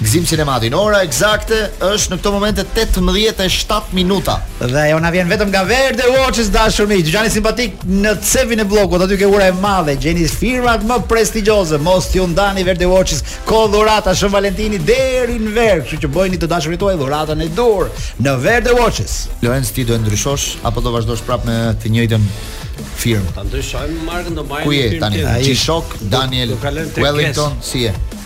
Gzim Cinema Din. Ora ekzakte është në këto momente 18:07 minuta. Dhe ajo na vjen vetëm nga Verde Watches të dashur miq. Dyqani simpatik në cepin e Bllokut, aty ke ura e madhe, gjeni firmat më prestigjioze. Mos t'ju ndani Verde Watches, ka dhurata Shën Valentini deri në verë, kështu që bëjini të dashurit tuaj dhuratën e duhur në Verde Watches. Lorenz ti do e ndryshosh apo do vazhdosh prapë me të njëjtën firmë? Ta ndryshojmë markën do marrim. Ku je tani? Ai shok Daniel Wellington si je?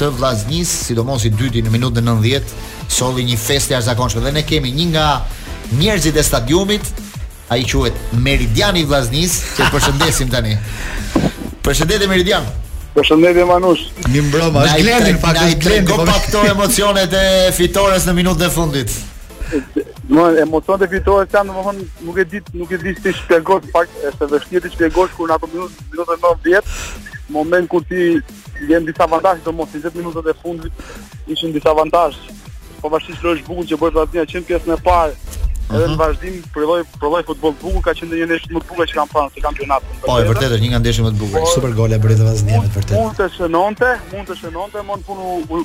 të Vllaznisë, sidomos i dyti në minutën 90, solli një festë të jashtëzakonshme dhe ne kemi një nga njerëzit e stadiumit, ai quhet Meridiani i Vllaznisë, që përshëndesim tani. Përshëndetje Meridian. Përshëndetje Manush. Mirëmbrëma, është Glendi në fakt, është Glendi. Go po pak këto emocionet e fitores në minutën e fundit. Më emocionet e fitores janë, domethënë, nuk e di, nuk e di si ta shpjegosh, në fakt është e vështirë të shpjegosh kur në ato minutë, minutë 90, moment kur ti Je në disavantazh sidomos 20 minutat e fundit ishin disavantazh. Po vashti që lojë e bukur që bëri Vllaznia që në pjesën e parë. Edhe në vazhdim provoi provoi futboll të bukur, ka qenë një ndeshje më e bukur që kam parë në kampionat. Po e vërtetë është një nga ndeshjet më të bukura. Po, Super gol e bëri Vllaznia me vërtetë. Mund të shënonte, mund të shënonte, mund punu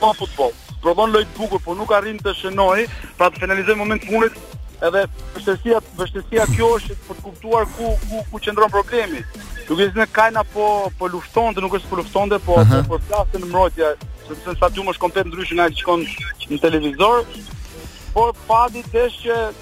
po futboll. Provon lojë të bukur, por nuk arrin të shënojë, pra të finalizojë momentin e fundit. Edhe vështirësia, vështirësia kjo është për të kuptuar ku ku ku qëndron problemi. Duke qenë se Kaina po po luftonte, nuk është po luftonte, po uh -huh. po përplasen në mbrojtje, sepse stadiumi është komplet ndryshe nga ai që shkon në televizor. Por fati desh që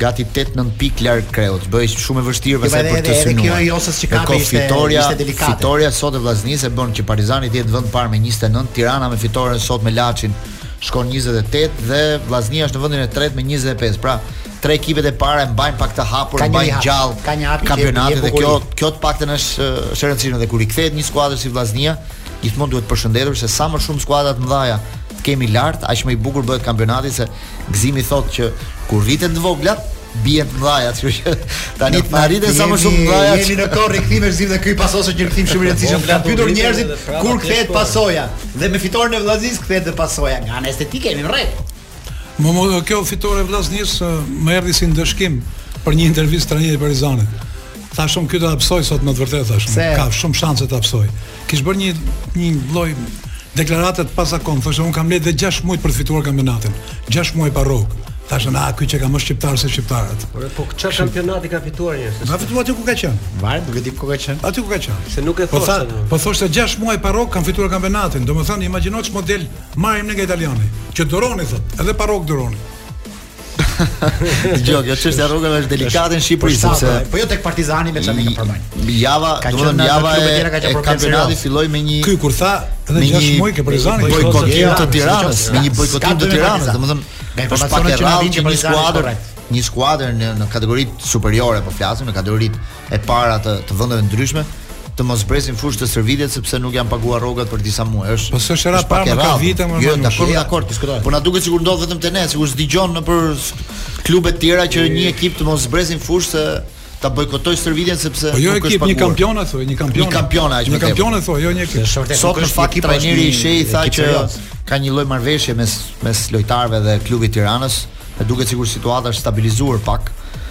Gati 8-9 pikë larg kreut. Bëhej shumë e vështirë jo, pastaj për të synuar. Edhe kjo ajo se që ka ishte fitorja, ishte delikate. Fitorja sot e Vllaznisë e bën që Partizani të jetë vend i parë me 29, Tirana me fitoren sot me Laçin shkon 28 dhe Vllaznia është në vendin e tretë me 25. Pra, tre ekipet e para e mbajnë pak të hapur, e mbajnë gjallë kampionatin dhe kjo kjo të paktën është është e rëndësishme dhe kur rikthehet një skuadër si Vllaznia, gjithmonë duhet përshëndetur se sa më shumë skuadra të mëdha të kemi lart, aq më i bukur bëhet kampionati se Gëzimi thotë që kur rriten të voglat, bien të mëdhatë, kështu që tani të marrite sa më shumë mëdha. Jemi në kohë rikthimesh Gëzim dhe ky paso është një rikthim shumë i rëndësishëm kanë pyetur njerëzit kur kthehet pasoja. Dhe me fitoren e Vllaznisë kthehet dhe pasoja nga ana estetike jemi rreth. Më mo, kjo fitore e Vllaznisë më erdhi si ndëshkim për një intervistë të trajnerit të Partizanit. Thashë unë ky do ta pësojë sot me të vërtetë thashë. Ka shumë shanse ta pësojë. Kish bërë një një lloj deklarate të pazakontë, thoshte unë kam lehtë dhe 6 muaj për të fituar kampionatin. 6 muaj pa rrogë. Thashë a ky qenka më shqiptar se shqiptarët. Po po ça kampionati ka fituar një? Ka fituar aty ku ka qenë. Varet, nuk e di ku ka qenë. Aty ku ka qenë. Se nuk e po thoshte. Po, po thoshte 6 muaj pa rrogë kam fituar kampionatin. Domethënë imagjino ç'model marrim ne nga italiani. Që duroni thotë, edhe pa rrogë duroni. Jo, kjo çështja e rrogave është delikate në Shqipëri po sepse po jo tek Partizani me çfarë ka përmend. Java, domethënë java e kampionati filloi me një Ky kur tha edhe 6 muaj ke Partizani bojkotim të Tiranës, me një bojkotim të Tiranës, domethënë me informacionin që na vjen që një skuadër një skuadër në në kategoritë superiore po flasim në kategoritë e para të të vendeve të ndryshme të mos zbresin në fushë të stërviten sepse nuk janë paguar rrogat për disa muaj. Është Po s'është hera e parë ka vite më jo, vonë. Jo, dakord, dakord. Po na duket sikur ndodh vetëm te ne, sikur s'dëgjon nëpër klube të tjera që një ekip të mos zbresë në fushë ose ta bojkotojë stërvitjen sepse po jo nuk është paguar. Një kampionat, një kampion. Një kampionat. Një kampionat, jo një ekip. Sot në fakt trajneri Shehi tha që ka një lloj marrëveshje mes mes lojtarëve dhe klubit të Tiranës. Duket sikur situata është stabilizuar pak.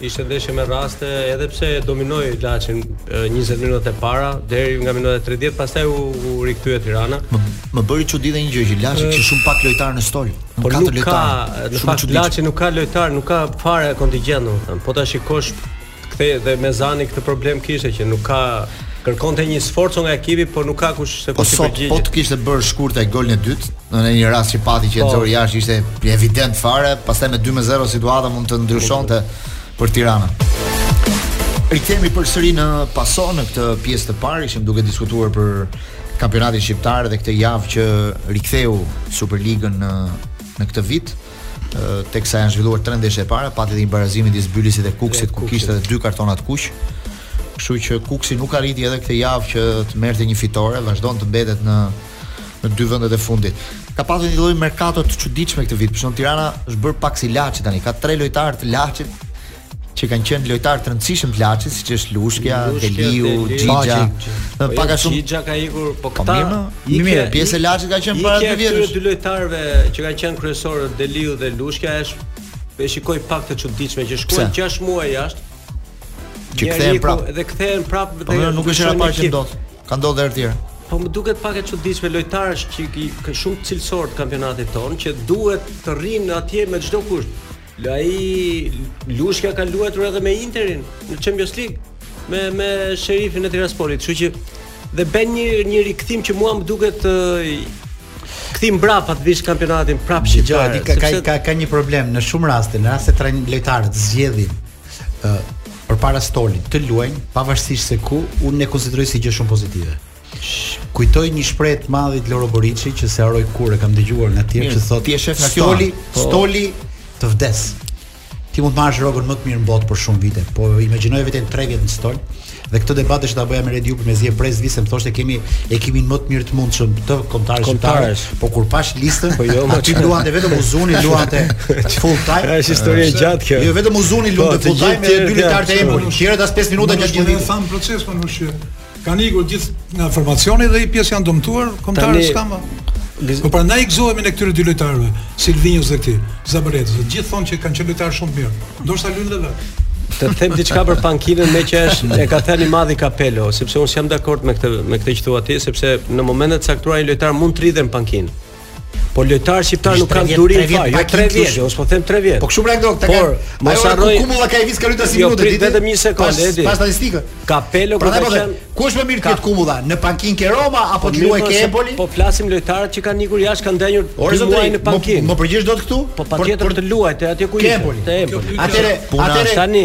Ishte ndeshje me raste, edhe pse e dominoi Laçi 20 minutat e para, deri nga minuta 30, pastaj u, u rikthye Tirana. Më, më bëri çudi dhe një gjë që Laçi kishte shumë pak lojtarë në stol. Nuk po ka nuk ka, në fakt Laçi nuk ka lojtarë, nuk ka fare kontingjent, domethënë. Po ta shikosh edhe Mezani këtë problem kishte që nuk ka Kërkonte një sforco nga ekipi, por nuk ka kush se po kush i përgjigjet. Po të kishte bërë Shkurtaj golin e dytë, në një rast që pati që e po. nxori jashtë ishte evident fare, pastaj me 2-0 situata mund të ndryshonte për Tiranën. Rikthehemi përsëri në paso në këtë pjesë të parë, ishim duke diskutuar për kampionatin shqiptar dhe këtë javë që riktheu Superligën në në këtë vit. teksa janë zhvilluar tre ndeshje e para, pati edhe një barazim midis Bylisit dhe Kukësit, ku kishte edhe dy kartona të kuq. Kështu që Kukësi nuk arriti edhe këtë javë që të merrte një fitore, vazhdon të mbetet në në dy vendet e fundit. Ka pasur një lloj merkato të çuditshme këtë vit, për shembull Tirana është bërë pak si Laçi tani, ka tre lojtarë të Laçit që kanë qenë lojtarë të rëndësishëm të Laçit, siç është Lushkja, Deliu, Xhixha. Në po pak a shumë Xhixha ka ikur, po, po këta po mirë, pjesë e Laçit ka qenë para dy vjetësh. Këto dy lojtarëve që kanë qenë kryesorë, Deliu dhe Lushkja është e shikoj pak të çuditshme që shkuan 6 muaj jashtë. Që kthehen prapë. Dhe kthehen prapë dhe po, nuk është hera e parë që ndodh. Ka ndodhur edhe të tjerë. Po më duket pak e çuditshme lojtarë që i ka shumë cilësorë të kampionatit tonë që duhet të rrinë atje me çdo kusht. Lë ai Lushkja ka luajtur edhe me Interin në Champions League me me Sherifin e Tiraspolit, kështu që dhe bën një një rikthim që mua më duket kthim mbrapa të vish në kampionatin prapë shqiptar. Ka, ka ka ka një problem në shumë raste, në raste trajn lojtarët zgjedhin ë uh, përpara stolit të luajnë pavarësisht se ku unë e konsideroj si gjë shumë pozitive. Kujtoj një shprehje të madhit Loro Boriçi që s'e harroj kur e kam dëgjuar nga të tjerë që thotë ti je shef nga stoli, po. stoli të vdes. Ti mund të marrësh rrogën më të mirë në botë për shumë vite, po imagjinoj vetëm 3 vjet në stol. Dhe këtë debat desha ta bëja me Rediu për mezie pres visem thoshte kemi ekipin më të mirë të mundshëm të kontarë shqiptarë. Po kur pashë listën, po jo, ti luante vetëm Uzuni, luante full time. Është histori e gjatë kjo. Jo vetëm Uzuni po, luante full time, edhe dy lojtarë të Empoli. Herët as 5 minuta që gjendin. Sa proces po në Kanë ikur gjithë nga formacioni dhe një pjesë janë dëmtuar, kombëtare s'ka më. Po prandaj u gëzohemi ne këtyre dy lojtarëve, Silvinjos dhe këtij, Zabaletës. Gjithë thonë që kanë qenë lojtarë shumë të mirë. Ndoshta lujnë dhe vetë. Të them diçka për pankinën meqë është e ka thënë i madhi Kapelo, sepse unë jam dakord me këtë me këtë që thua ti, sepse në momentet e caktuara një lojtar mund të rrijë dhe në pankinë. Po lojtarët shqiptarë nuk kanë durim fare, jo 3 vjet, jo, s'po them 3 vjet. Po kush pra këto, ta kanë. Por mos harro Kumbulla ka i vis kaluta si jo, minutë ditë. Vetëm një sekondë, Edi. Pas statistikë. Kapelo po të them. Ku është më mirë ti Kumbulla? Në pankinë ke Roma apo po të luaj ke Empoli? Po flasim lojtarët që kanë ikur jashtë kanë ndenjur dy muaj në pankinë. Më përgjigjesh dot këtu? Po patjetër të luajte atje ku ishte. Te Empoli. Atëherë, atëherë. Tani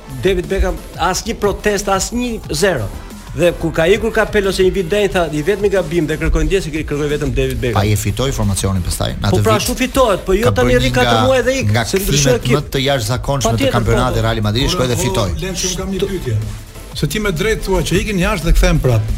David Beckham asnjë protestë, asnjë zero. Dhe kur ka ikur Capello pas një viti e tha, i vetmi gabim dhe kërkoi ndjesë, i kërkoi vetëm David Beckham. Pa e fitoi formacionin pastaj në po atë po vit. Po pra ashtu fitohet, po jo tani rri 4 muaj dhe ik, se ndryshoi ekip. Më të jashtëzakonshëm të kampionatit po. Real Madrid shkoi dhe fitoi. Lëre që kam një pyetje. Se ti me të drejtë thua që ikin jashtë dhe kthehen prapë.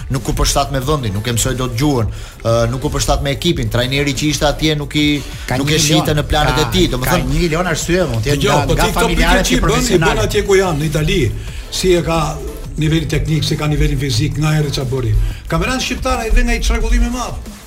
nuk u përshtat me vendin, nuk e mësoi dot gjuhën, uh, nuk u përshtat me ekipin, trajneri që ishte atje nuk i ka nuk e shihte në planet e tij, domethënë ka një milion arsye mund të jetë jo, nga, po nga familjarët që bënë bën atje ku janë në Itali, si e ka nivelin teknik, si e ka nivelin fizik, nga erdhi ça bëri. Kamerën shqiptar ai vjen nga një çrregullim i madh.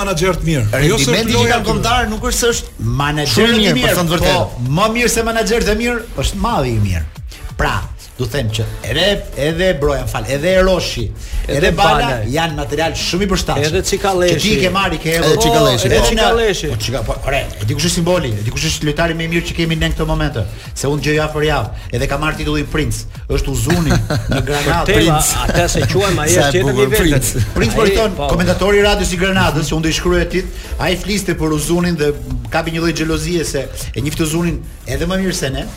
menaxher të mirë. Jo se është loja kombëtar, nuk është se është menaxher i mirë, po vërtet. Më mirë se menaxher të mirë, është malli i mirë. Pra, do them që edhe edhe Broja fal, edhe Roshi, edhe, edhe Bala, Bala janë material shumë i përshtatshëm. Edhe Çikalleshi. Ti ke marrë ke edhe Çikalleshi. Edhe Çikalleshi. Po Çika, po, ore, e di kush është simboli, e di kush është lojtari më i mirë që kemi në këtë moment. Se unë e ndjek javë për javë, edhe ka marrë titullin princ, është Uzuni në Granadë. Te princ. Ata se quajmë ai është tjetër nivel. Princ, princ po thon po. komentatori i radios i Granadës që unë do i shkruaj atit, ai fliste për Uzunin dhe më kapi një lloj xhelozie se e njihte Uzunin edhe më mirë se ne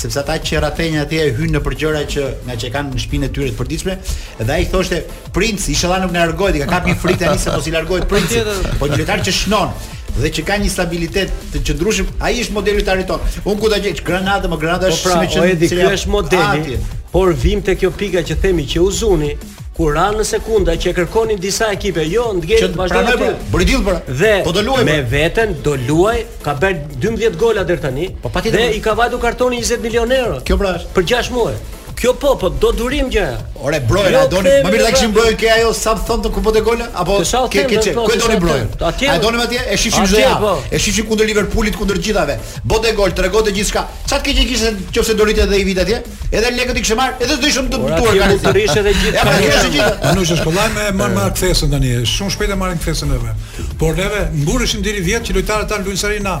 sepse ata që rrinë atje hyjnë nëpër gjëra që ngaqë e kanë shpinë e tyre të përditshme dhe ai thoshte princ inshallah nuk na largohet i ka kap frika tani se mos i largohet princ po një lojtar që shënon dhe që ka një stabilitet të qëndrueshëm, ai është modeli i lojtarit tonë. Un ku ta gjej Granada, më Granada po është pra, shumë e qenë. Po është modeli. Atje. Por vim te kjo pika që themi që Uzuni kur ranë në Segunda që e kërkonin disa ekipe, jo ndenji të vazhdojë aty. Bëri dill për. Dhe po do luaj me pra. veten, do luaj, ka bërë 12 gola deri tani. Po dhe i ka vajtur kartoni 20 milionë euro. Kjo pra është për 6 muaj. Kjo po, po do durim gjëra. Ore Brojën, jo, a doni më mirë ta kishim Brojën ke ajo sa thon në kupa me gola apo ke ke çe. Po, ku doni Brojën? A doni atje? E shihim çdo javë. Po. E shihim kundër Liverpoolit, kundër të gjithave. Bën dhe gol, tregon gjithçka. Ça të keqe kishte nëse do rrinte edhe një vit atje? Edhe lekët i kishte marrë, edhe do ishim të dëmtuar kanë. Ora, do rrish edhe gjithë. Ja, po rrish edhe gjithë. Po nuk është kollaj me marr me marr kthesën tani. Shumë shpejt e marrin kthesën edhe. Por neve mburreshim deri vjet që lojtarët tanë luajnë Serinë A.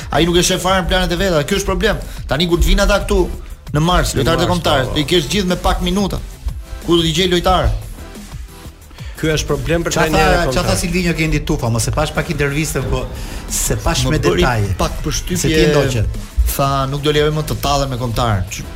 Ai nuk e sheh fare në planet e veta, ky është problem. Tani kur të vinë ata këtu në mars, lojtarët e kombëtares, po. i ke të gjithë me pak minuta. Ku do të gjejë lojtarë? Ky është problem për trajnerin e kombëtares. Çfarë tha Silvinho Kendi Tufa, s'e pashë pak intervistën, po s'e pashë me detaje. Pak përshtypje. Se ti ndoqe. Tha, nuk do lejoj më të tallen me kombëtaren.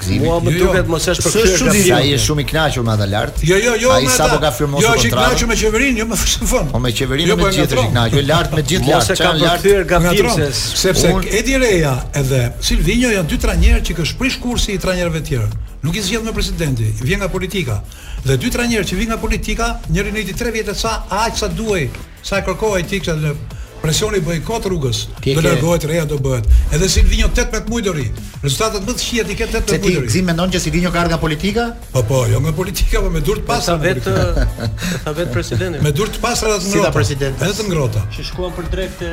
Gëzimi. Mua më jo, jo. duket mos është për këtë gjë. Ai është shumë i kënaqur me ata lart. Jo, jo, jo. Ai sapo ka firmosur kontratë. Jo, është i kënaqur me qeverinë, jo më me FSHF-në. Po me qeverinë jo, me po gjithë është i kënaqur, lart me gjithë lart. Mos e ka përkthyer gabim se sepse Edi Reja edhe Silvinho janë dy trajnerë që kanë prish kursin e trajnerëve të tjerë. Nuk i zgjedh më presidenti, i vjen nga politika. Dhe dy trajnerë që vijnë nga politika, njëri në 3 vjet e sa, aq sa duhej Sa e kërkoje ti këtë lëvë? Presioni bëhej kot rrugës. Ti do largohet ke... Reja do bëhet. Edhe Silvinho 18 muaj do rri. Rezultatet më të këqija ti ke 18 muaj do rri. Ti Gzim mendon që Silvinho ka ardhur nga politika? Po po, jo nga politika, po me duart pas. Sa vet sa vet presidenti. Me duart pas të ngrohta. Siç tha presidenti. Edhe të ngrohta. Që shkuan për drejtë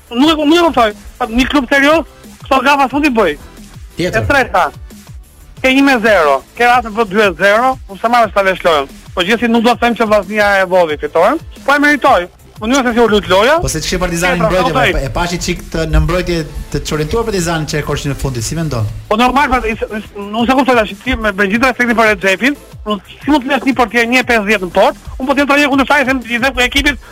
Nuk e nuk e kuptoj. Po një klub serioz, këto gafa s'duhet t'i bëjë. Tjetër. E treta. Ke 1-0, ke rast bën 2-0, po sa marrësh ta vesh lojën. Po gjithsesi nuk do të them që Vllaznia e vodhi fitoren, po e meritoi. Po nuk është se u lujt loja. Po se s'ke Partizani në mbrojtje, pra, e patë një çikë të në mbrojtje të çorientuar Partizani qe Korçës në fund, si mendon? Po normal, pra, nuk e kuptoj tash ti me gjithë respektin për Rexhepin, po si mund të lësh një portier 1.50 në portë? Unë po të trajoj kundërshtarin e ekipit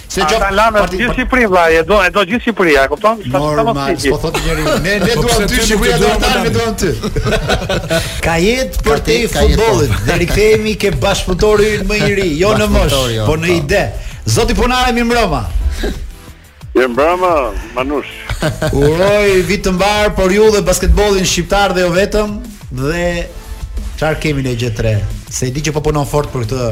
Se çfarë kanë lënë në gjithë Shqipërinë vëlla, e do e do gjithë Shqipëria, e kupton? Çfarë po thotë? Po thotë njëri, ne ne po duam ty Shqipëria do atë ne duam ty. Ka jetë përtej futbollit dhe rikthehemi ke bashkëpunëtori ynë më i ri, jo në moshë, jo. po në ide. Zoti Ponari, mirëmbrëma. Mirëmbrëma, Manush. Uroj vit të mbarë për ju dhe basketbollin shqiptar dhe jo vetëm dhe çfarë kemi në 2023? Se e di që po punon fort për këtë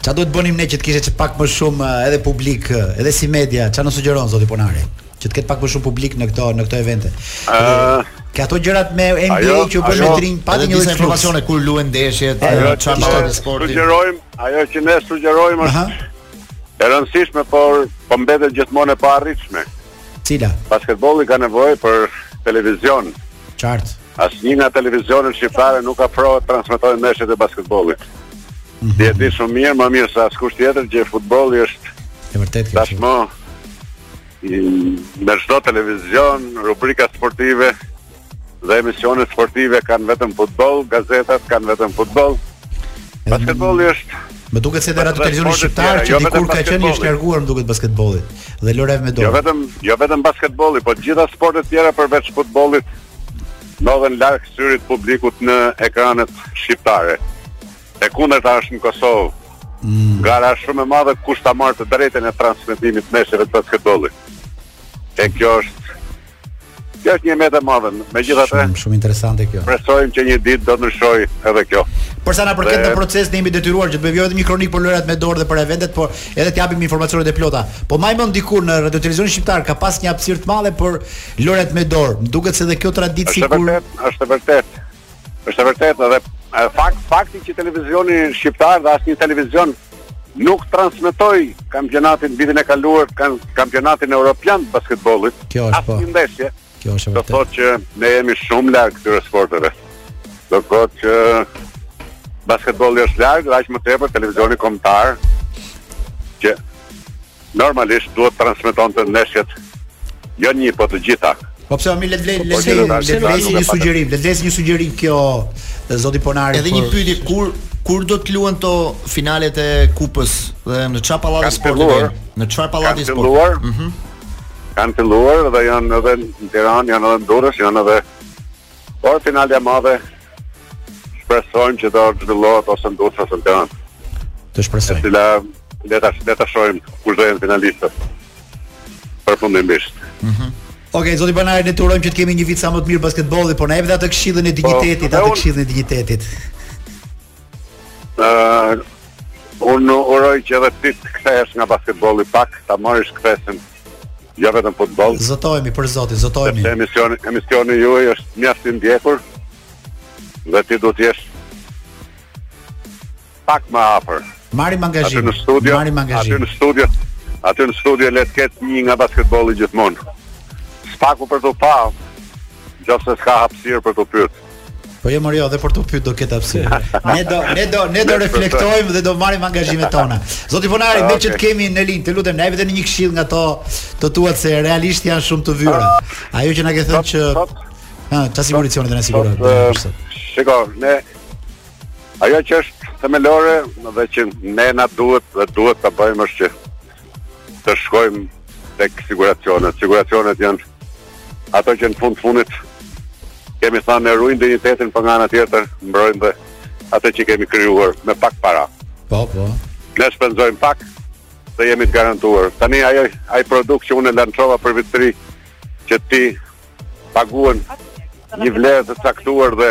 Ça duhet të bënim ne që të kishte pak më shumë eh, edhe publik, eh, edhe si media, ça na sugjeron zoti Ponari? Që të ketë pak më shumë publik në këto në këto evente. Ëh, ah. Ka ato gjërat me NBA që u bën me të rinj, pa një lloj informacioni kur luhen ndeshjet, eh, çfarë bëhet në sport. Sugjerojmë, ajo që ne sugjerojmë është e rëndësishme, por po mbetet gjithmonë e paarritshme. Cila? Basketbolli ka nevojë për televizion. Qartë. Asnjë nga televizionet shqiptare nuk afrohet transmetojë ndeshjet e basketbollit. Mm -hmm. E di shumë mirë, më mirë se askush tjetër që futbolli është e vërtet kjo. Tashmë në çdo televizion, rubrika sportive dhe emisione sportive kanë vetëm futboll, gazetat kanë vetëm futboll. Basketbolli është Më duket se edhe radio televizioni shqiptar që jo dikur ka qenë i shkarkuar më duket basketbollit dhe lojërave me dorë. Jo vetëm, jo vetëm basketbolli, por gjitha sportet tjera përveç futbollit Ndodhen larg syrit publikut në ekranet shqiptare. E kundërta është në Kosovë. Mm. Gara është shumë e madhe kush ta marrë të drejtën e transmetimit të ndeshjeve të basketbollit. E kjo është Kjo është një metë e madhe, megjithatë... Shumë, shumë interesante kjo. Shpresojmë që një ditë do të ndryshojë edhe kjo. Për sa na përket në proces, ne jemi detyruar që të bëjmë jo vetëm një kronikë për lojërat me dorë dhe për eventet, por edhe të japim informacionet e plota. Po më duket dikur në Radio Televizion Shqiptar ka pas një hapësirë të madhe për Lojërat me dorë, më duket se dhe kjo traditë sikur Është vërtet, është e vërtet. Është e vërtet edhe fakt fakti që televizioni shqiptar dhe asnjë televizion nuk transmetoi kampionatin vitin e kaluar kan, kampionatin europian të basketbollit. Kjo është po. Ndeshje. Kjo është vërtet. Do thotë që ne jemi shumë larg këtyre sporteve. Do thotë që basketbolli është larg, aq më tepër televizioni kombëtar që Normalisht duhet transmetonte ndeshjet jo një, po të gjitha. Po pse mi le të vlejë, le të vlejë, le të vlejë një sugjerim, le të vlejë një sugjerim kjo zoti Ponari. Edhe një pyetje kur kur do të luhen to finalet e kupës dhe në çfarë pallati sportive? Në çfarë pallati sporti? Ëh. Mhm. Kanë filluar dhe janë edhe në Tiranë, janë edhe në Durrës, janë edhe Por finalja e madhe shpresojmë që do të zhvillohet ose në Durrës ose në Tiranë. Të shpresojmë. Sila le ta le ta shohim kush do jenë finalistët. Përfundimisht. Mhm. Mm Okej, okay, zoti Ponari, ne t'urojmë që të kemi një vit sa më të mirë basketbolli, por na jep edhe atë këshillën e po, dinjitetit, atë këshillën e dinjitetit. Uh, unë uroj që edhe ti të kthehesh nga basketbolli pak, ta marrësh kthesën. Jo vetëm futboll. Zotohemi për Zotin, zotohemi. Emisioni emisioni juaj është mjaft i ndjekur. Dhe ti duhet të jesh pak më afër. Marrim angazhim. Në studio, marrim angazhim. Aty në studio. Aty në studio le të ketë një nga basketbolli gjithmonë. Së paku për të pa, nëse s'ka hapësirë për të pyetur. Po jo Mario, edhe për të pyet do ketë hapësirë. Ne do ne do ne do reflektojmë dhe do marrim angazhimet tona. Zoti Ponari, meqë të kemi në linjë, të lutem, na jep edhe një këshillë nga ato të tuat se realisht janë shumë të vyra. Ah. Ajo që na ke thënë që ha, ta siguri çon të na siguroj. Shiko, ne ajo që është themelore dhe që ne na duhet dhe duhet ta bëjmë është që të shkojmë tek siguracionet. Siguracionet janë ato që në fund të fundit kemi thënë e ruajnë dinjitetin por nga ana tjetër, mbrojnë dhe atë që kemi krijuar me pak para. Po, po. Ne shpenzojmë pak dhe jemi të garantuar. Tani ajo ai produkt që unë e lançova për vit të ri që ti paguan një vlerë të caktuar dhe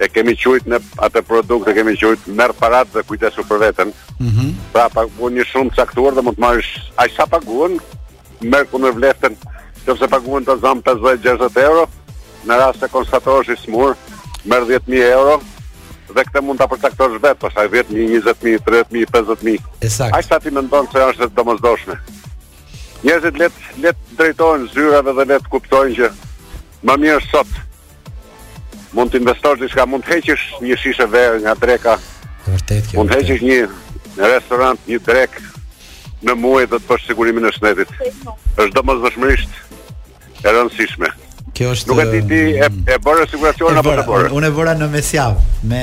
e kemi qujt ne atë produkt e kemi qujt merri paratë dhe kujdesu për veten mm-hmm. pra paguan një shumë të caktuar dhe mund të marrësh aq sa paguan merr ku në vlerën që nëse paguan të zëmë 50-60 euro në rast se konstatohesh i sëmurë merr 10.000 euro dhe këtë mund ta përcaktosh vetë pastaj 10.000, 20.000, 30.000, 50.000 aq sa ti mendon se është e domosdoshme Njerëzit le t'i le t'i drejtohen zyrave dhe le ta kuptojnë që më mirë sot mund të investosh diçka, mund të heqësh një shishe verë nga dreka. Vërtet kjo. Mund të heqësh një restorant, një drekë në muaj dhe të bësh sigurimin e shëndetit. Është domosdoshmërisht e rëndësishme. Kjo është Nuk e di ti e, e bëre siguracionin apo s'e bëre. Unë e bëra në mesjavë me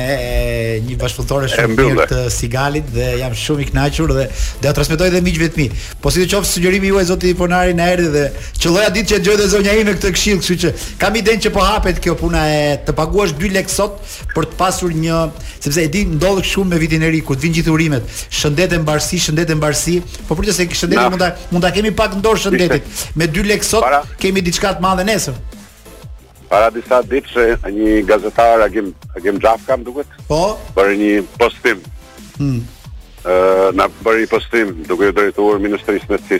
një bashkëpunëtore shumë të mirë të Sigalit dhe jam shumë i kënaqur dhe do t'ia transmetoj edhe miqve të mi. Po sido qoftë sugjerimi juaj zoti Ponari na erdhi dhe qëlloi ajo ditë që e dëgjoi dhe zonja ime këtë këshillë, kështu që kam idenë që po hapet kjo puna e të paguash 2 lekë sot për të pasur një, sepse e di ndodh shumë me vitin e ri kur të vijnë gjithë urimet, shëndet e mbarësi, shëndet e mbarësi, po për çështje të shëndetit mund ta mund ta kemi pak në dorë shëndetin. Me dy lekë sot, kemi diçka të madhe nesër. Para disa ditësh një gazetar Agim Agim Xhafka më duket. Po. Bëri një postim. Hm. Ë na bëri postim duke iu drejtuar ministres Meksi.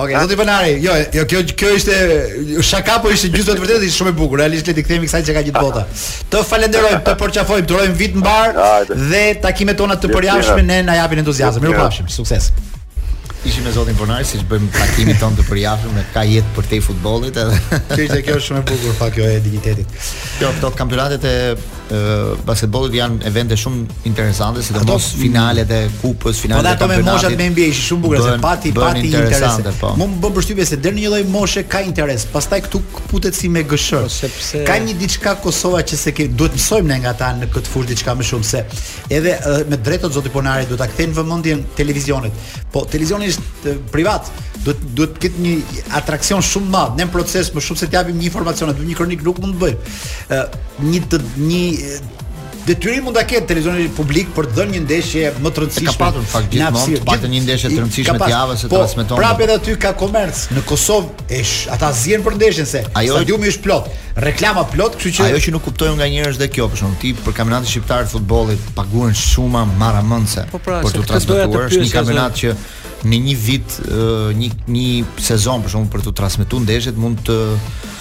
Ok, okay zoti Ponari, jo, jo kjo kjo ishte shaka po ishte gjithë e vërtetë ishte shumë e bukur. Realisht le të kthehemi kësaj që ka gjithë bota. Të falenderoj, të përqafoj, të urojmë vit të mbarë dhe takimet tona të përvitshme ne na japin entuziazëm. Mirupafshim, sukses. Ishim me zotin Ponari siç bëjmë takimin tonë të përvitshëm me ngjarjet përtej futbollit edhe. Kjo ishte kjo është shumë e bukur në fakt kjo e dinjitetit. Kjo ftohtë kampionatet e basketbollit janë evente shumë interesante, sidomos finalet e kupës, po finalet e kampionatit. Po ato me moshat me NBA ishin shumë bukur, se pati pati interesante. Po. Mua më bën përshtypje se deri në një lloj moshe ka interes. Pastaj këtu këputet si me gërshërë. Po, sepse ka një diçka Kosova që se ke duhet të mësojmë ne nga ta në këtë fushë diçka më shumë se edhe me të drejtë zoti Ponari duhet ta kthejnë vëmendjen televizionet. Po televizioni është privat, duhet duhet të ketë një atraksion shumë të madh, ne proces më shumë se të japim një informacion, atë një kronikë nuk mund të bëjmë. ë një të, një detyrim mund ta ketë televizioni publik për të dhënë një ndeshje më të rëndësishme. Ka patur fakt gjithmonë, paktën një ndeshje të rëndësishme të javës se po, transmeton. Prapë edhe aty ka komerc në Kosovë, e ata zien për ndeshjen se ajo, stadiumi është plot, reklama plot, kështu që ajo që nuk kuptojnë ca njerëz dhe kjo për shkak ti për kampionatin shqiptar të futbollit paguhen shuma marramendëse po pra, për të transmetuar një kampionat që në një vit një një sezon për shkak për të transmetuar ndeshjet mund të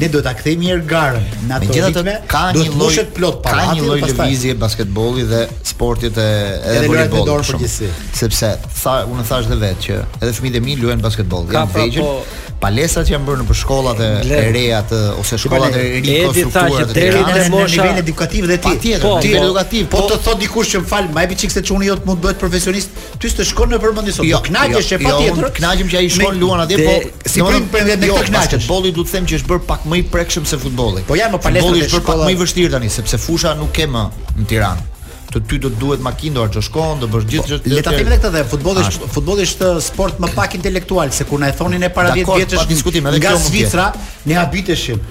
Ne duhet ta kthejmë një herë garën në ato ritme. Ka një lloj plot para. Ka një lloj lëvizje basketbolli dhe sportit e edhe volejbollit në përgjithësi. Sepse sa unë thash edhe vetë që edhe fëmijët e mi luajnë basketboll. Ka pra po palestrat që janë bërë nëpër shkollat e reja të ose shkollat e rikonstruktuara të tjera. Në nivel edukativ dhe ti. Po, ti edukativ. Po, po të thotë dikush që më fal, më hiqe çik se çuni jot mund të bëhet profesionist. Ty s'të shkon ndërmend sot. Jo, po kënaqesh jo, e patjetër. Jo, unë kënaqem që ai shkon luan atje, po si jo, prind për vete jo, këtë kënaqesh. Basketbolli duhet të them që është bërë pak më i prekshëm se futbolli. Po ja, me palestrat. Futbolli është bërë pak më i vështirë tani sepse fusha nuk ke më në Tiranë të ty do të duhet makinë do të shkon, do bësh gjithë çfarë. Po, le ta themi edhe këtë dhe futbolli është futbolli është sport më pak intelektual se kur na e thonin ne para 10 vjetësh diskutim edhe këtu në Zvicër ne habiteshim.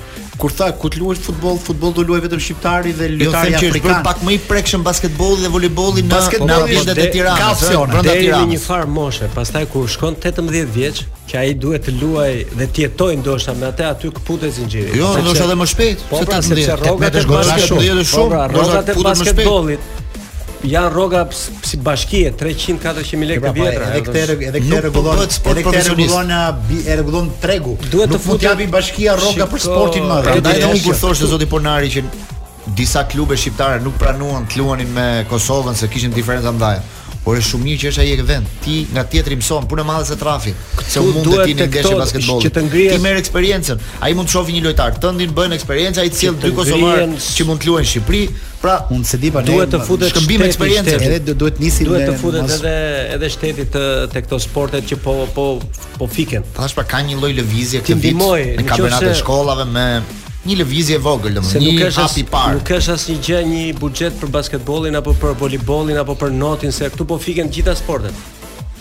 Kur tha ku të luash futboll, futboll do luaj vetëm shqiptari dhe jo, lojtari afrikan. Jo, është bërë pak më i prekshëm basketbolli dhe volejbolli në në vendet e Tiranës. Ka opsione brenda Tiranës. Deri në një farë moshe, pastaj kur shkon 18 vjeç, që ai duhet të luaj dhe të jetojë ndoshta me atë aty këputet zinxhiri. Jo, ndoshta edhe më shpejt, po pra, sepse rrogat e basketbollit, shumë, pra, rrogat e basketbollit Janë rroga si bashkie 300 400 mijë lekë të pra, vjetra. Edhe këtë edhe këtë rregullon, edhe këtë rregullon e rregullon tregu. Duhet të fusi ajo bashkia rroga për sportin më. Prandaj unë kur thoshte zoti Ponari që disa klube shqiptare nuk pranuan të luanin me Kosovën se kishin diferenca ndaj. Por është shumë mirë që është ai e vend. Ti nga tjetri mëson punë madhe se të rrafi. Se u munde ti në ndeshje basketbolli. Që të ngrihet. Ti merr eksperiencën. Ai mund të shofi një lojtar tëndin, bën eksperiencë, ai sjell dy kosovarë që mund të luajnë në Shqipëri, Pra, unë se di po ne duhet të futet shkëmbim eksperiencë, edhe do duhet nisi duhet të futet edhe edhe shteti të te këto sporte që po po po fiken. Tash pra ka një lloj lëvizje këtë vit në kampionatet e shkollave me një lëvizje vogël, domethënë një hap i parë. Nuk është asnjë gjë një buxhet për basketbollin apo për volejbollin apo për notin se këtu po fiken të gjitha sportet.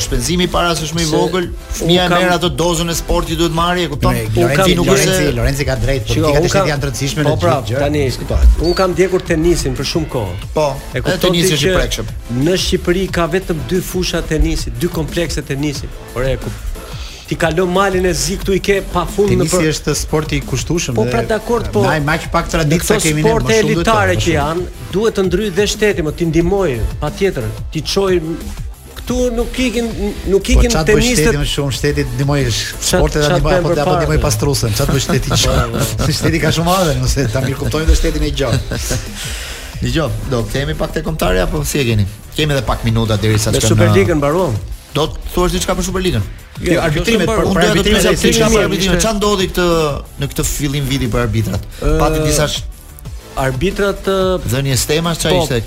shpenzimi i parasë është më i vogël, fëmija kam... merr atë dozën e sportit që duhet marrë, e kupton? Unë kam nuk është se Lorenzi ka drejt, politikat e shtetit janë të rëndësishme po, në pra, çdo gjë. Tani diskutohet. Unë kam ndjekur tenisin për shumë kohë. Po. E kupton tenisi është i prekshëm. Në Shqipëri ka vetëm dy fusha tenisi, dy komplekse tenisi. Por e kupton. Ti kalo malin e zi këtu i ke pa fund në për. Tenisi është sporti i kushtueshëm. Po pra dakord po. Ai më pak traditë sa kemi ne. Sporte elitare që janë, duhet të ndërhyjë dhe shteti, më t'i ndihmojë, patjetër, t'i çojë këtu nuk ikin nuk po, ikin po, tenistët. Po çfarë bën shumë shteti ndihmon sportet tani apo apo ndihmon pastrusën, çfarë bën shteti? Si shteti ka shumë ardhe, nëse ta mirë kuptojmë dhe shtetin e gjatë. Dëgjo, do kemi pak te kombëtarja apo si e keni? Kemi edhe pak minuta derisa të shkojmë. Në Superligën mbaruam. Do të thuash diçka për Superligën? Jo, jo arbitrimet, po unë do të them se nga arbitrimet ça ndodhi këtë në këtë fillim viti për arbitrat. Pati disa arbitrat dhënie stema ça po, ishte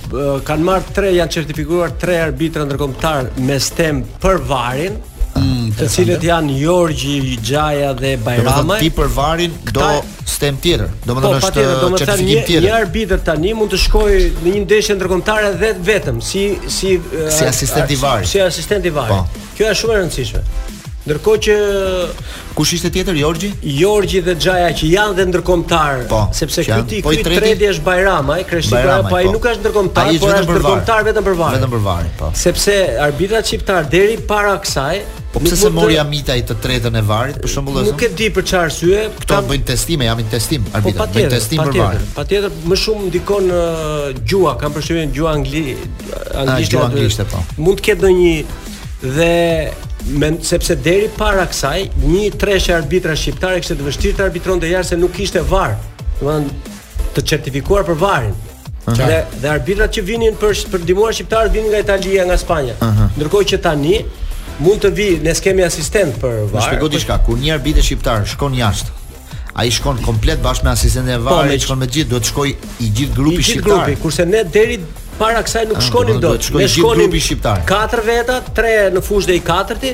kanë marrë tre janë certifikuar tre arbitra ndërkombëtarë me stemë për VAR-in mm, të cilët janë Jorgji, Xhaja dhe Bajramaj. Ti për VAR-in do sistem tjetër. Domethënë po, është certifikim tjetër. Një arbitër tani mund të shkojë në një ndeshje ndërkombëtare dhe vetëm si si si asistent i VAR-it. Si asistent i VAR-it. Po. Kjo është shumë e rëndësishme. Ndërkohë që kush ishte tjetër Jorgji? Jorgji dhe Xhaja që janë dhe ndërkombëtarë, po, sepse ky ti po ky i treti është Bajram, ai kreshi Bajram, po ai po. nuk është ndërkombëtar, por është ndërkombëtar vetëm për VAR. Vetëm për VAR, po. Sepse arbitrat shqiptarë deri para kësaj Po pse s'e mori Hamiti të tretën e VAR-it, për shembull, nuk e di për çfarë arsye. Këto kanë... bëjnë testime, janë në testim, po, arbitrat, po, bëjnë testim për VAR-in. Patjetër, më shumë ndikon uh, gjuha, kam përshtypjen gjuha angli, ah, anglisht. Gjuha anglisht po. Mund të ketë ndonjë dhe me, sepse deri para kësaj, një treshe arbitrash shqiptare kishte të vështirë të arbitronte jashtë se nuk kishte VAR. Domethënë të certifikuar për VAR-in. Aha. Dhe, dhe arbitrat që vinin për për ndihmuar shqiptarët vinin nga Italia, nga Spanja. Ndërkohë që tani mund të vijë, ne s'kemi asistent për VAR. Më shpjego diçka, kur një arbitër shqiptar shkon jashtë, ai shkon komplet bashkë me asistentin e po, VAR, ai shkon me gjithë, duhet të shkojë i gjithë grupi shqiptar. I gjithë grupi, kurse ne deri para kësaj nuk ah, shkonim dot. Ne shkonim grupi shqiptar. Katër veta, tre në fushë dhe i katërti,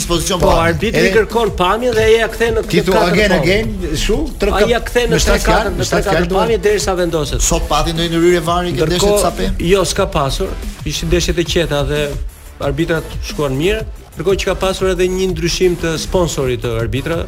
dispozicion po arbitri e... kërkon pamjen dhe ai ia kthen në tre katër again again shu tre ai ia kthen në tre katër në tre katër pamje derisa vendoset sot pati ndonjë ndërhyrje VAR-i në ndeshjet sa pe jo s'ka pasur ishin ndeshje të qeta dhe arbitrat shkuan mirë ndërkohë që ka pasur edhe një ndryshim të sponsorit të arbitrave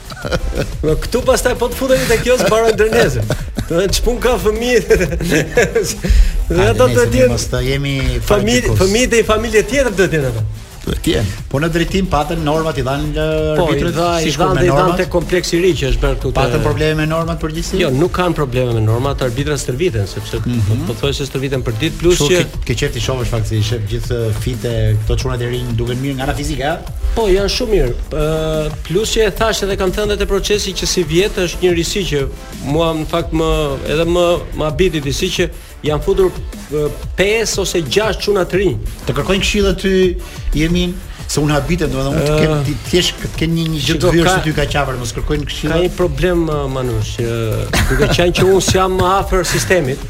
Po këtu pastaj po të futeni te kjo s'mbaron deri nesër. Domethënë ç'punë ka fëmijë. Dhe ata do të jenë pastaj jemi familje, fëmijë të familje tjetër do të jenë ata. Do të jenë. Po në drejtim patën normat i dhanë në po, arbitrat dhe, si shkon me normat. Po, te kompleksi i ri që është bërë këtu. Patën probleme me normat përgjithësi? Jo, nuk kanë probleme me normat, arbitrat stërviten sepse mm -hmm. po thonë se stërviten përditë plus që ke qejf t'i shohësh fakti se gjithë fite këto çunat e rinj duken mirë nga ana fizike, a? Po, janë shumë mirë. Ëh, Plus që e thashë dhe kam thënë dhe te procesi që sivjet është një risi që mua në fakt më edhe më më habiti disi që janë futur 5 ose 6 çuna të rinj. Të kërkojnë këshilla ty, jo më, se unë habitem, domethënë unë të kem ti thjesht të kem një një gjë të vyer si ty kaq afër, mos kërkoj këshilla. Ka një problem Manush që duke qenë që unë s'jam më afër sistemit.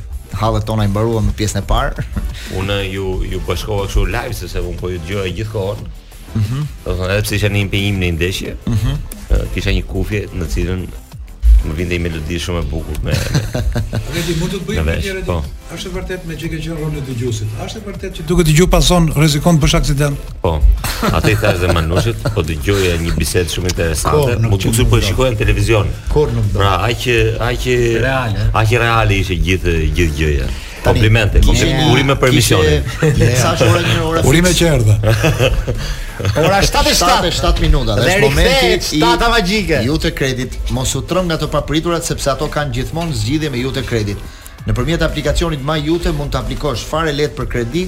hallet tona i mbaruam me pjesën e parë. Unë ju ju bashkova kështu live sepse unë po ju dëgjoja gjithë kohën. Mhm. Mm domethënë edhe pse isha në një impenjim, në ndeshje. Mhm. Mm kisha një kufje në të cilën më vinte një melodi shumë e bukur me Redi mund të bëj një herë Redi. Po. Është vërtet, meqë ke qenë rolin e dëgjuesit. Është vërtet që duke dëgjuar Pason rrezikon të bësh aksident. Po. Atë i thashë dhe Manushit, po dëgjoja një bisedë shumë interesante. M'u duk se po e shikoja në televizion. Kur nuk do. Pra, aq aq reale. Aq reale ishte gjithë gjithë gjëja. Komplimente, komplimente. Urime për emisionin. Sa është ora, një orë. Urime që erdha. Ora 7:07, 7 minuta, dhe është momenti i shtata magjike. Jute Kredit, mos u tremb nga të papriturat sepse ato kanë gjithmonë zgjidhje me Jute Kredit. Nëpërmjet aplikacionit My Jute mund të aplikosh fare lehtë për kredi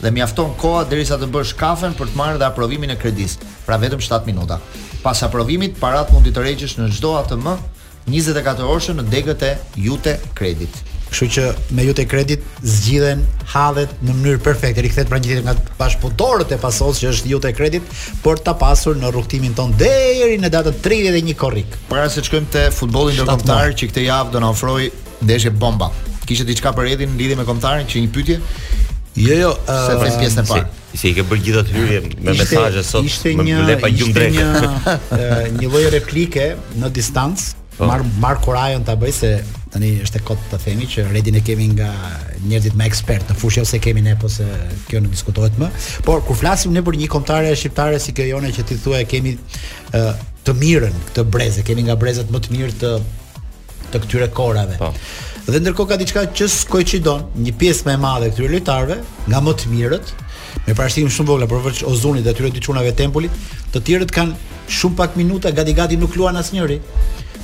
dhe mjafton koha derisa të bësh kafen për të marrë dhe aprovimin e kredisë, pra vetëm shtatë minuta. Pas aprovimit, paratë mund t'i tërheqësh në çdo ATM njëzet e katër orëshe në degët e Jute Kredit. Kështu që me Jute Kredit zgjidhen hallet në mënyrë perfekte. Rikthehet pra një tjetër nga bashkëpunëtorët e Pasos që është Jute Kredit për ta pasur në rrugëtimin tonë deri në datën 31 korrik. Para se të shkojmë te futbolli ndërkombëtar që këtë javë do na ofrojë Ndeshje bomba. Kishe diçka për Redin lidhje me kombëtaren që një pyetje? Jo, jo, s'e them pjesën e parë. Si, si i ke bërë gjithë ato hyrje me mesazhe sot, ishte një, më le pa gjumë dreq. Ishte një, një lloj replike në distancë, po. marr marr kurajën ta bëj se tani është e kot të themi që Redin e kemi nga njerëzit më ekspertë në fushë ose kemi ne apo se kjo nuk diskutohet më. Por kur flasim ne për një kombëtare shqiptare si kjo jone që ti thua e kemi uh, të mirën këtë brez, e kemi nga brezat më të mirë të të këtyre kohërave. Po. Dhe ndërkohë ka diçka që s'koinçidon, një pjesë më e madhe e këtyre lojtarëve, nga më të mirët, me përjashtime shumë të vogla përveç Uzunit dhe atyre dy çunave te Empoli, të tjerët kanë shumë pak minuta, gati gati nuk luan asnjëri.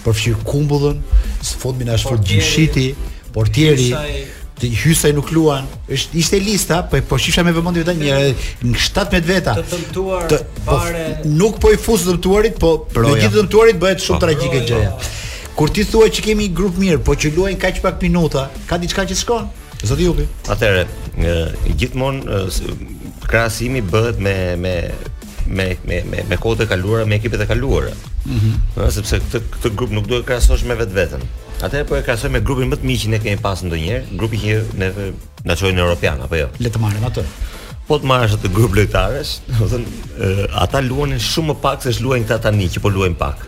Përfshir Kumbullën, së fundmi na u fut Gjimshiti, portieri, Hysaj nuk luan. Është ishte lista, po po shifja me vëmendje vetëm nja 17 veta. Të dëmtuar të, po, bare... nuk po i fus të dëmtuarit, po Broja. me gjithë të dëmtuarit bëhet shumë po. tragjike gjëja. Kur ti thua që kemi një grup të mirë, po që luajnë kaq pak minuta, ka diçka që s'shkon. Zoti Jupi. Atëherë, gjithmonë krahasimi bëhet me me me me me me kohët e kaluara me ekipet e kaluara. Ëh, mm -hmm. sepse këtë këtë grup nuk duhet të krahasosh me vetveten. Atëherë po e krahasoj me grupin më të mirë që ne kemi pas ndonjëherë, grupi që ne na çoi në Europian apo jo. Le të marrim atë. Po të marrësh atë grup lojtarësh, domethënë, ata luanin shumë më pak se ç'luajnë këta tani që po luajnë pak.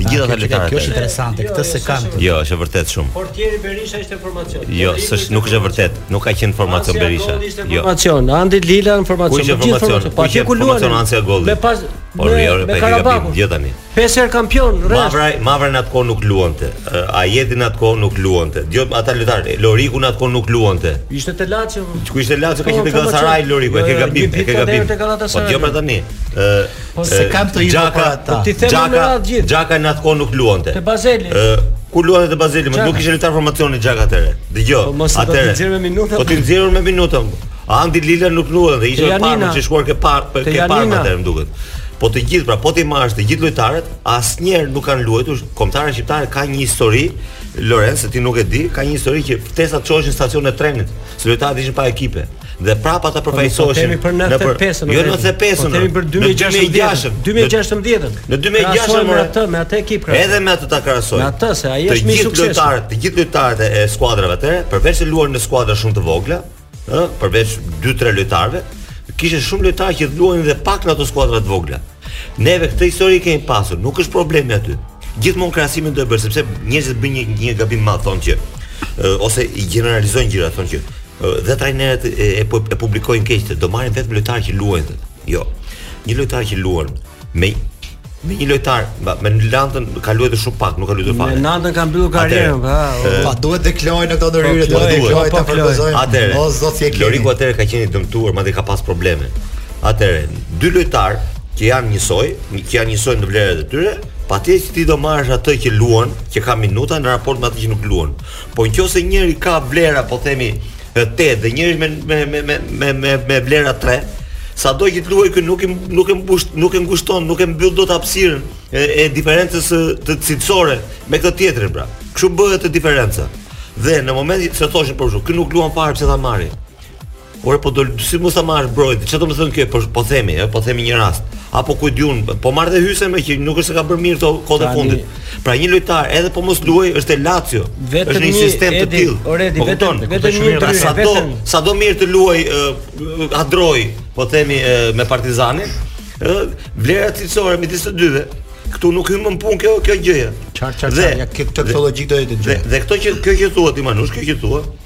Të gjitha ata lojtarë. Kjo është interesante, këtë se kanë. Jo, është e vërtet shumë. Portieri Berisha ishte në formacion. Jo, s'është nuk është e vërtet. Nuk ka qenë në formacion Berisha. Jo. Në formacion, Andi Lila në formacion. Ku ishte në formacion? Pa që ku luan. Me pas Por jo, me Qarabagun. Jo tani. Pesë herë kampion, rresht. Mavraj, Mavraj në atë kohë nuk luante. Ajeti në atë kohë nuk luante. Jo, ata lojtarë, Loriku në atë kohë nuk luante. Ishte te Lazio. Ku ishte Lazio ka po, qenë te Galatasaray Loriku, e ke gabim, e ke gabim. Po jo pra tani. Ë Po s'e kam timen për ata. Po t'i them me radhë gjithë. Xhaka në atë kohë nuk luante. Te Bazeli. Ku luante te Bazeli, më nuk ishte lojtar formacioni Xhaka atëherë. Dëgjo. Po mos e do të nxjerr me minuta. Po t'i nxjerr me minuta. Andi Lila nuk luan dhe ishte parë me çëshkuar ke parë, për ke parë atë më duket. Po të gjithë, pra po t'i marrësh të gjithë lojtarët, asnjëherë nuk kanë luajtur. Kombëtarja shqiptare ka një histori, Lorenc, se ti nuk e di, ka një histori që ftesat çoheshin në stacionin e trenit, se lojtarët ishin pa ekipe. dhe prapë ata po, po përfaqësoheshin në për 95-ën, jo 95-ën, po themi për 2016-ën, 2016-ën. Në 2016-ën me atë, me atë ekip krahas. Edhe me atë ta krahasoj. Me atë se ai është më i suksesshëm. Të gjithë lojtarët, të gjithë lojtarët e skuadrave atëherë, përveç se luanin në skuadra shumë të vogla, ë, përveç 2-3 lojtarëve, kishte shumë lojtarë që luanin edhe pak në ato skuadra të vogla. Neve këtë histori e kemi pasur, nuk është problemi aty. Gjithmonë krahasimin do e bësh sepse njerëzit bëjnë një një gabim të madh thonë që ose i gjeneralizojnë gjërat thonë që dhe trajnerët e, e, e publikojnë këtë që do marrin vetëm lojtarë që luajnë thotë. Jo. Një lojtar që luan me me një lojtar, me Nantën ka luajtur shumë pak, nuk ka luajtur fare. Në Nantën ka mbyllur karrierën, pa. Po. Pa duhet të klojë në këto ndërhyrje, po, duhet të klojë ta përgozojnë. Atëherë. O zot si e ke. Loriku atëherë ka qenë i dëmtuar, madje ka pas probleme. atëherë dy lojtarë që janë njësoj, që janë njësoj në vlerat e tyre, patjetër që ti do marrësh atë që luan, që ka minuta në raport me atë që nuk luan. Po nëse njëri ka vlera, po themi, 8 dhe njëri me me me me me me, me vlera 3, sado që të luajë ky nuk e nuk e mbush, nuk e ngushton, nuk e mbyll dot hapësirën e, e diferencës cilësore me këtë tjetrin pra. Kështu bëhet diferenca. Dhe në momentin që thoshin për Xhakën, ky nuk luan fare pse ta marrin. Ore po do si mos ta marrësh Brojën, çfarë do të thotë kjo? Po po themi, ë, po themi një rast. Apo Uzunin, po marr dhe Hysajn me që nuk është se ka bërë mirë këto kohët e fundit. Pra një lojtar, edhe po mos luajë, është te Lazio. Vetëm një sistem të tillë. Ore, po vetëm vetëm një ndryshim. Sado, sado mirë të luajë Hadroj, po themi me Partizanin, ë, vlera cilësore midis të dyve. Ktu nuk hyn në punë kjo kjo gjëja. Çfarë çfarë ja këtë këtë logjikë do të jetë gjë. Dhe këto që kjo që thua ti Manush, kjo që thua,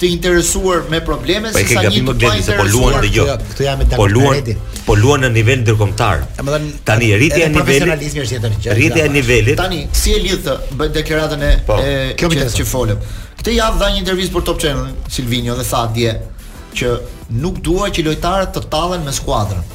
të interesuar me probleme se sa një të pa interesuar. Këtu jam, këtu jam dakord. Po luan, po luan në nivel ndërkombëtar. Domethënë tani rritja e nivelit është tjetër tani. Rritja e nivelit. Tani si e lidh këtë deklaratën e po, kjo që, që folëm. Këtë javë dha një intervistë për Top Channel Silvinho dhe tha dje që nuk dua që lojtarët të tallen me skuadrën.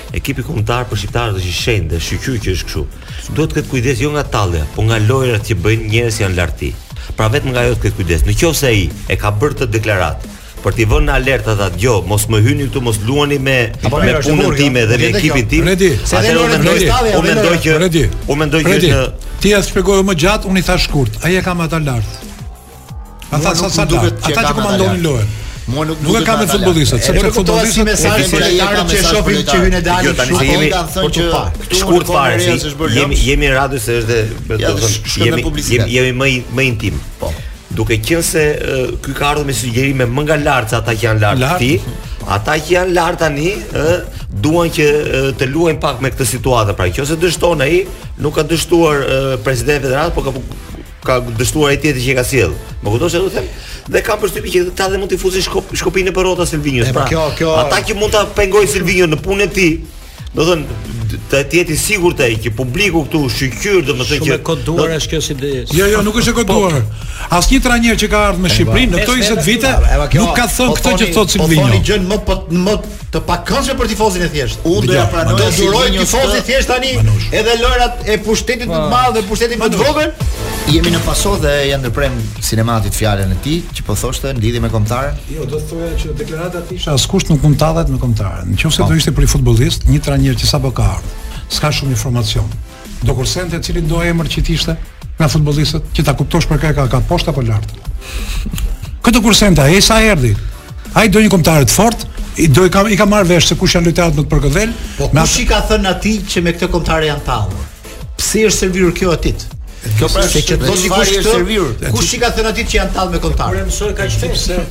Ekipi kombëtar për shqiptarët është i shenjtë dhe shyqyr që është kështu. Duhet të ketë kujdes jo nga tallja, por nga lojërat që bëjnë njerëz që janë lart tij. Pra vetëm nga ajo të ketë kujdes. Në qoftë se ai e ka bërë këtë deklaratë për t'i vënë në alert ata që jo, mos më hyni këtu, mos luani me punën time dhe me ekipin tim. Atëherë unë mendoj, Redi, unë mendoj që unë mendoj që ti ja shpjegove më gjatë, unë e thashë shkurt. Ai e ka me ata lart. Ata sa sa duket që ata që komandonin lojën. Mua nuk nuk e kam me futbollistët, sepse futbollistët si mesazh për lojtarët që shohin që hyn e dalin shumë kanë thënë që shkurt fare si jemi jemi në radio se është do të thonë jemi jemi jemi më më intim. Po. Duke qenë se ky ka ardhur me sugjerime më nga lart se ata që janë lart tij, ata që janë lart tani, ë duan që të luajnë pak me këtë situatë, pra nëse dështon ai, nuk ka dështuar presidenti i federatës, por ka ka dështuar ai tjetri që e ka sjellë. Më kupton ça do të them? Dhe kam përshtypjen që ata dhe mund të fusin shkop, shkopinj nëpër rrota Silvinjos. Pra, kjo, kjo... ata që mund ta pengojnë Silvinjon në punën e tij, domethënë të jetë i sigurt ai që publiku këtu shyqyr domethënë që shumë e koduar është kjo si ide jo jo nuk është e koduar asnjë trajner që ka ardhur në Shqipëri në këto 20 vite nuk ka thënë këtë që thotë Silvinjo po thoni gjënë më më të pakëndshme për tifozin e thjeshtë. Unë do ja pranoj do durojë tifozi i thjeshtë tani edhe lojrat e pushtetit më të madh dhe pushtetit më të vogël. Jemi në paso dhe ja ndërpremë sinematit fjalën e tij që po thoshte në lidhje me kombëtaren. Jo, do të thoja që deklarata e tij është askush nuk mund të tallet me kombëtaren. Në qoftë se do ishte për futbollistë, një trajner që sapo ka ardhur, s'ka shumë informacion. Do kursente cilin do emër që të ishte nga futbollistët që ta kuptosh për kë ka ka poshtë apo lart. Kë do kursente ai sa erdhi. Ai do një kombëtare të fortë, i do i ka i ka marrë vesh se kush janë lojtarët më të përgëdhel. Po kush i ka thënë atij që me këtë kombëtare janë tallur? Pse është servirur kjo atij? Kjo pra se që do dikush të servir. Kush i ka thënë atij që janë tallë me kombëtaren? Kur e mësoi kaq shpejt se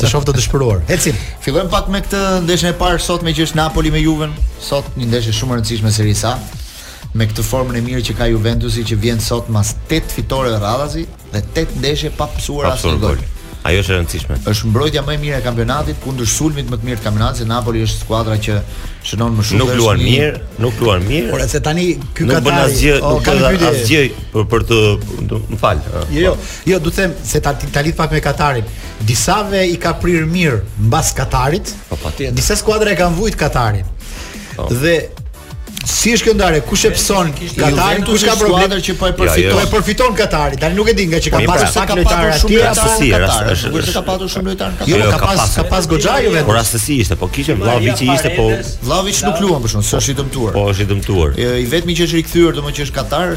të shoh të dëshpëruar. Ecim. Fillojmë pak me këtë ndeshjen e parë sot meqë është Napoli me Juven. Sot një ndeshje shumë e rëndësishme Serie A me këtë formën e mirë që ka Juventusi që vjen sot mas 8 fitore radhazi dhe 8 ndeshje pa pësuar asnjë gol. Ajo është e rëndësishme. Është mbrojtja më e mirë e kampionatit kundër sulmit më të mirë të kampionatit, se Napoli është skuadra që shënon më shumë. Nuk luan një... mirë, nuk luan mirë. Por se tani ky Katar nuk bën asgjë, nuk bën asgjë për për të, më fal. Jo, jo. Po. Jo, du të them se ta ta lidh pak me Katarin. Disave i ka prirë mirë mbas Katarit. Po patjetër. Disa skuadra e kanë vujt Katarin. Po. Dhe Si është kjo ndarje? Kush e pëson Katarin? Kush ka problem që po e përfiton? Po e përfiton Katari. Tani nuk e din ngaqë ka po, pasur pra, pak lojtarë aty apo si Katar. Nuk është ka pasur shumë lojtarë në Katar. Jo, jo ka pas ka pas goxha jo vetëm. Por rastësi ishte, po kishte Vlahoviçi ishte po Vlahoviç nuk luan për shkak se është i dëmtuar. Po është i dëmtuar. I vetmi që është rikthyer domosht që është Katar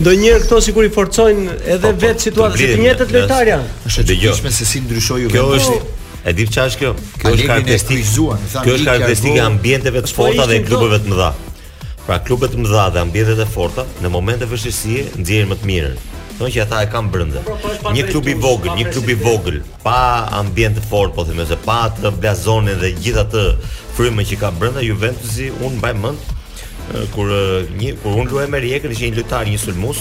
Ndonjëherë këto sikur i forcojnë edhe po, po, vetë situatën, se të njëjtët lojtarë janë. Është e çuditshme se si ndryshoi vendi. Kjo është E di ça është kjo? Kjo është karakteristikë zuan, thonë. Kjo është karakteristikë e ambienteve të forta dhe klubeve të mëdha. Pra klubet të mëdha dhe ambientet e forta në momente vështirësie nxjerrin më të mirën. Thonë që ata e kanë brenda. Po, po, një klub i vogël, një klub i vogël, pa ambient të fortë, po themi se pa atë blazonin dhe gjithë atë frymën që ka brenda Juventusi, unë mbaj mend Kur një kur unë luaj me Rijekën ishte një lojtar një sulmues.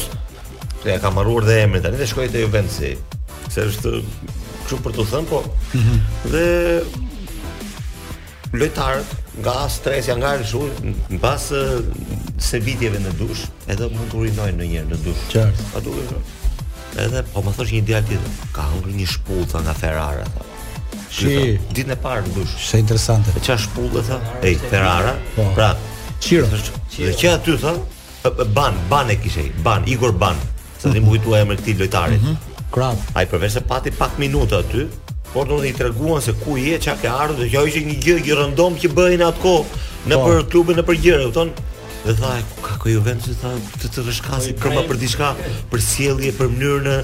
Ia kam harruar dhe emrin tani dhe shkoi te Juventus. Se është kështu për të thënë, po. Mm -hmm. Dhe lojtarët nga stresi a ngarkesa shumë mbas stërvitjeve në dush, edhe mund të urinojnë ndonjëherë në dush. Qartë. A duke shumë. Edhe, po më thosh një djalë tjetër, ka hangër një shpullë, nga Ferrara, tha. Shi, ditën e parë në dush. Është interesante. E ça shpullë tha, ej Ferrara. Po. Pra, Çiro. Dhe që aty tha, ban, ban e kishte, ban, Igor Ban. Sa m'u kujtua mhm. emrin e këtij lojtarit. Mm -hmm. Krap. Ai përveç se pati pak minuta aty, por direkt i treguan se ku je, çka ke ardhur, dhe kjo ishte një gjë që rëndom që bëhej në atë kohë në po. për klubin në përgjithësi, kupton? Dhe tha, ku ka ku Juventus, tha, të të rëshkasi po, këmba për diçka, për sjellje, për mënyrën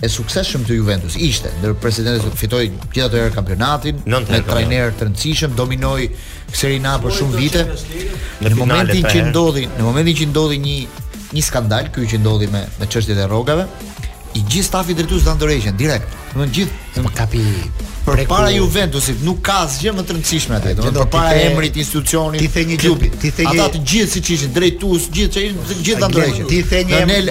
e suksesshëm të Juventus ishte ndër presidentët që fitoi gjithë ato herë kampionatin, me trajner të rëndësishëm, dominoi Serie A për shumë vite. Në, në momentin që ndodhi, në momentin që ndodhi një një skandal ky që ndodhi me me çështjet e rrogave, i gjithë stafi drejtues dhan dorëheqjen direkt. Do të thotë të më kapësh përpara Juventusit nuk ka asgjë më të rëndësishme aty. Do të thotë para emrit institucionit, ti the një klubi, ti the një ata të gjithë siç ishin drejtues, gjithë që ishin të gjithë dhan dorëheqjen. Ti the një emër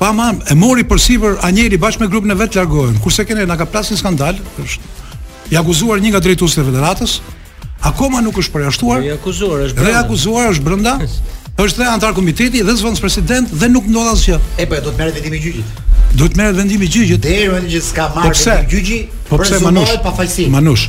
Pa ma, e mori përsipër Anjeli bashkë me grupin e vet largohen. Kurse te ne na ka plasë një skandal, është i akuzuar një nga drejtuesit e federatës. Akoma nuk është përjashtuar. I akuzuar është. Dhe akuzuar është brenda. Është dhe antar komiteti dhe zëvendëspresident dhe nuk ndodh asgjë. E po do të merret vendimi i gjyqit. Duhet të merret vendimi i gjyqit. Deri tani që s'ka marrë vendimi i gjyqit. Po pse Manush? Pa falsi. Manush.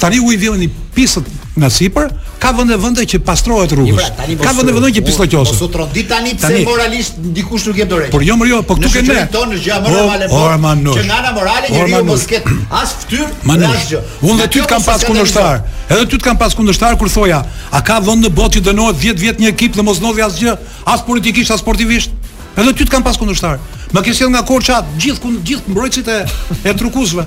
Tani uji vjen i pisët nga sipër, ka vende vende që pastrohet rrugës. Pra, ka vende vende që pislloqosen. Mos u trondit tani pse tani, moralisht dikush nuk jep dorë. Por jo, jo, po këtu kemi. Ne tonë gjë më normale. Po, po që nga ana morale njeriu mos ket as fytyrë, as gjë. Unë dhe ty të kam pas kundërshtar. Edhe ty të kam pas kundërshtar kur thoja, a ka vend në botë që dënohet 10 vjet një ekip dhe mos ndodhi asgjë, as politikisht as sportivisht? Edhe ty të kam pas kundërshtar. Më ke sjell nga Korça gjithë gjithë mbrojtësit e e trukuesve.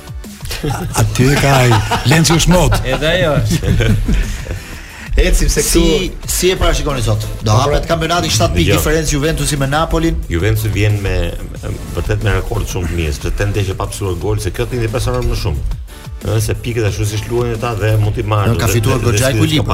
Aty e ka ai. Lenci është mod. Edhe ajo është. Eci pse këtu si si e parashikoni sot? Do hapet kampionati 7 pikë jo. diferencë Juventusi me Napolin. Juventusi vjen vërtet me rekord shumë të mirë, sepse tetë ndeshje pa pësuar gol se kjo të impresionon më shumë. Edhe se pikët ashtu siç luajnë ata dhe mund t'i marrin. Ka fituar goxha i kulip.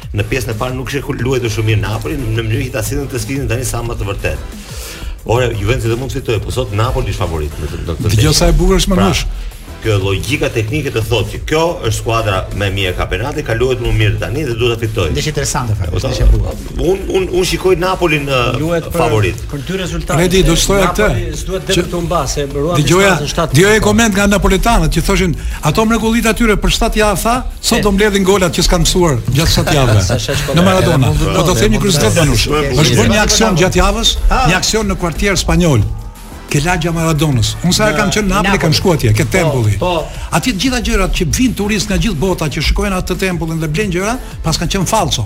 Në pjesën e parë nuk ishte luajtur shumë mirë Napoli, në mënyrë që ta sillin të sfidën tani sa më të vërtetë. Ore Juventus edhe mund të fitojë, por sot Napoli është favorit në këtë ndërtim. Dëgjo sa e bukur është Manush. Pra, kjo logjika teknike të thotë që kjo është skuadra më e mirë e kampionatit, ka luajtur më mirë tani dhe duhet ta fitojë. Është interesante fakt, është e bukur. Un un un shikoj Napolin uh, favorit. për dy rezultate. Redi do shtoja këtë. S'duhet vetëm të humba se ruan distancën 7. Dëgjoj koment nga napoletanët që thoshin ato mrekullit atyre për 7 javë tha, sot do mbledhin golat që s'kan pësuar gjatë 7 javëve. Në Maradona. Po do themi kuriozitet Manush. Është bërë një aksion gjatë javës, një aksion në Quartieri Spagnoli. Ke lagja Maradonës. Unë sa herë kam qenë në Napoli kam shkuar atje, ke tempulli. Po. Atje të gjitha gjërat që vin turistë nga gjithë bota që shikojnë atë tempullin dhe blen gjëra, paskan qenë fallco.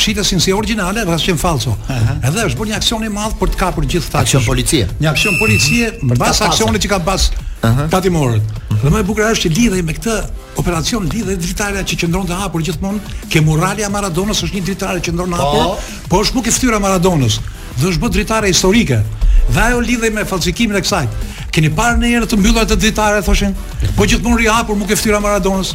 Shiteshin si origjinale, paskan qenë fallco. Edhe është bërë një aksion i madh për të kapur gjithë këta. Aksion policie. Një aksion policie mbas aksionit që ka pas tatimorët. Dhe më e bukur është që lidhej me këtë operacion lidhej dritarja që qëndron e hapur gjithmonë, ke murali i Maradonës është një dritare që qëndron e hapur, po. po është mu ke fytyra Maradonës. Dhe është bërë dritare historike. Dhe ajo lidhej me falsifikimin e kësaj. Keni parë një herë të mbyllur atë dritare thoshin? Po gjithmonë rri hapur, mu ke fytyra Maradonës.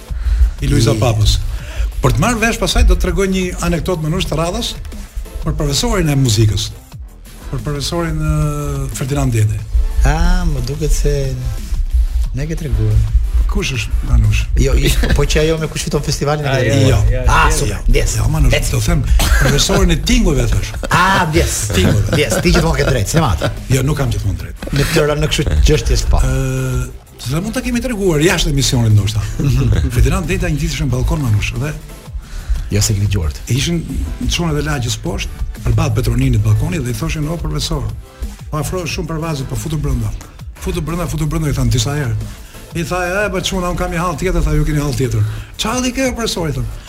i Luiza Papës. Për të marrë vesh pasaj do të tregoj një anekdot Manush të radhës për profesorin e muzikës. Për profesorin uh, Ferdinand Deda. Ah, më duket se na e ke treguar. Kush është Manush? Jo, ish, po, po që ajo me kush fiton festivalin e gjerë. Jo, jo, ah, jo, jo, yes. jo, Manush, do them, profesorin e tingujve thash. Ah, yes, tingujve. Yes, ti gjithmonë ke drejt, se matë. Jo, nuk kam gjithmonë drejt. Me thënë në kështu çështje s'po. Ë, Se sa mund ta kemi treguar jashtë emisionit ndoshta. Ferdinand Deda një ditë ishte në ballkon Manush dhe ja s'e keni dëgjuar. Ishin çuna të lagjës poshtë, përballë Petro Ninit ballkoni dhe i thoshin o profesor, po po afrohesh shumë parvazit, po futu brenda. Futu brenda, futu brenda i thanë disa herë. I tha, "E, po çuna, un kam një hall tjetër, tha, ju keni hall tjetër." Çfarë ke profesor i thonë?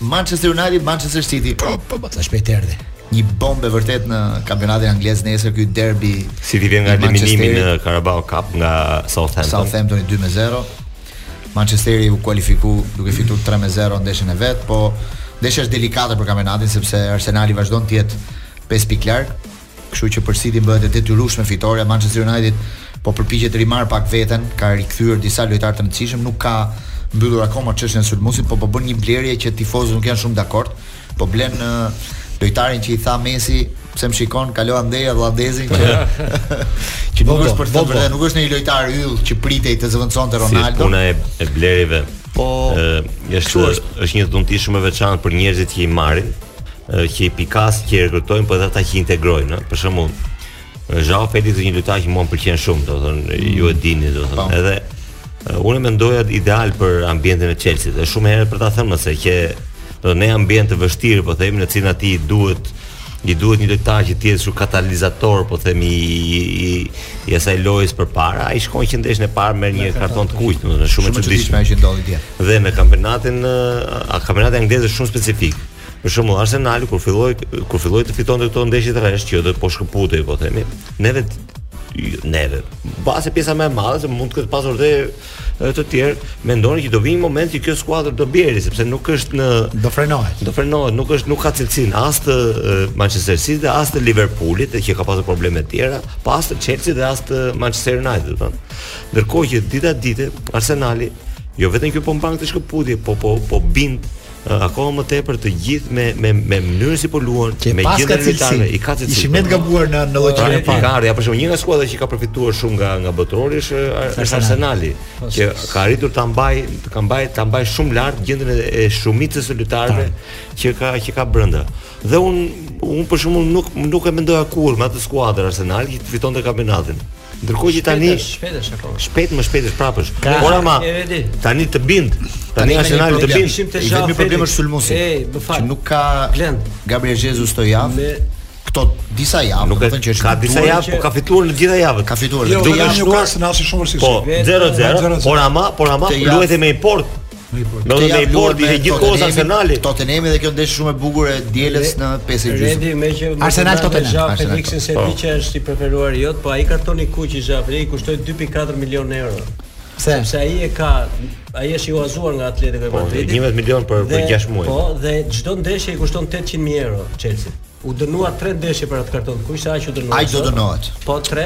Manchester United, Manchester City. Po, po, po, sa shpejt erdhi. Një bombë e vërtetë në kampionatin anglez nesër ky derbi. City vjen nga eliminimi në Carabao Cup nga Southampton. Southampton 2-0. Manchesteri u kualifikua duke fituar 3-0 ndeshjen e vet, po ndeshja është delikate për kampionatin sepse Arsenali vazhdon të jetë 5 pikë larg. Kështu që për Cityn bëhet e detyrueshme fitorja, Manchester United po përpiqet të rimarrë pak veten, ka rikthyer disa lojtarë të rëndësishëm, nuk ka mbyllur akoma çështjen e sulmuesit, por po bën një blerje që tifozët nuk janë shumë dakord, po blen lojtarin që i tha Messi, pse më shikon, kalo andej holandezin që që nuk është për të thënë të vërtetën, nuk është një lojtar yll që pritej të zëvendësonte Ronaldo. Si puna e, e blerive. Po, është është një dhunti shumë e veçantë për njerëzit që i marrin, që i pikasin që i rekrutojnë po edhe ata që i integrojnë, për shembull Zhao Felix është një lojtar që mua më pëlqen shumë, domethënë mm. ju e dini, domethënë po. edhe uh, unë mendoja ideal për ambientin e Chelsea, është shumë herët për ta thënë se që domethënë një ambient të vështirë, po themi në cilin aty duhet i duhet një lojtar që të jetë shumë katalizator, po themi i, i, i asaj lojës përpara, ai shkon që ndeshjen e parë merr një karton të kuq, domethënë shumë e çuditshme që ndodhi dje. Dhe në kampionatin a kampionati anglez është shumë specifik. Për shembull Arsenali kur filloi kur filloi të fitonte këto ndeshjet rresht që domethënë po shkëputej po themi, neve neve. Mbase pjesa më e madhe se mund të ketë pasur dhe Dhe të tjerë mendonim që do vijë një moment që kjo skuadër do bjeri sepse nuk është në do frenohet. Do frenohet, nuk është nuk ka cilësinë as të Manchester City, as të Liverpoolit, që ka pasur probleme të tjera, po as të Chelsea dhe as të Manchester United, domethënë Ndërkohë që dita-ditës Arsenali jo vetëm që po mban këtë shkëputje, po po po bind akoma më tepër të gjithë me me me mënyrën si po luan, me gjendjen e lojtarëve, i ka të cilë. Ishim ne të gabuar në në logjikën e parë. Ka ja për shembull një nga skuadrat që ka përfituar shumë nga nga botërori është është Arsenali, po, që ka arritur ta mbajë, të ka mbaj, ta mbajë shumë lart gjendjen e shumicës së lojtarëve që ka që ka brenda. Dhe unë unë për shembull nuk nuk e mendoja kurrë me atë skuadër Arsenali që të fitonte kampionatin. Ndërkohë që tani shpejt është apo. Shpejt më shpejt është prapë. Por ama tani të bind. Tani Arsenali të bind. I vetmi problem është sulmuesi. Që nuk ka Glenn Gabriel Jesus këtë javë. Me këto disa javë, domethënë që është ka disa javë, po ka fituar në të gjitha javët. Ka fituar. Jo, do të jashtë nuk ka se na është shumë rëndësishme. Po 0-0, por ama, por ama luajti me një portë. Domethënë në portë të gjithë kohës Arsenali. Tottenham dhe kjo ndeshje shumë e bukur e së dielës në 5 e gjysmë. Redi me që Arsenal Tottenham. Ja Felixin se di që është i preferuari jot, po ai kartoni i kuq i Xhafri i kushtoi 2.4 milionë euro. Pse? Sepse ai e ka, ai është i huazuar nga Atletico de po, Madrid. Po, 11 milionë për për 6 muaj. Po, dhe çdo ndeshje i kushton 800 mijë euro Chelsea. U dënua 3 ndeshje për atë karton të kuq, sa aq u dënua. Ai do dënohet. Po 3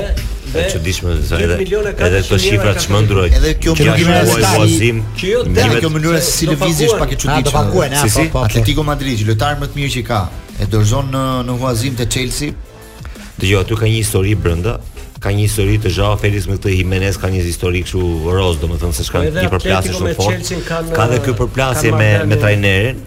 dhe e çuditshme se edhe edhe këto shifra të çmendura. Edhe kjo që nuk i merr stazim. Që jo dhe kjo mënyra se si lëvizje është pak e çuditshme. Do paguajnë apo si, po, po. Atletico Madrid, lojtarin më të mirë që ka, e dorëzon në në huazim te Chelsea. Dëgjo, aty ka një histori brenda, ka një histori të Joao Felix me këtë Jimenez ka një histori kështu roz, domethënë se çka po një përplasje shumë fort. Ka dhe ky përplasje me me trajnerin.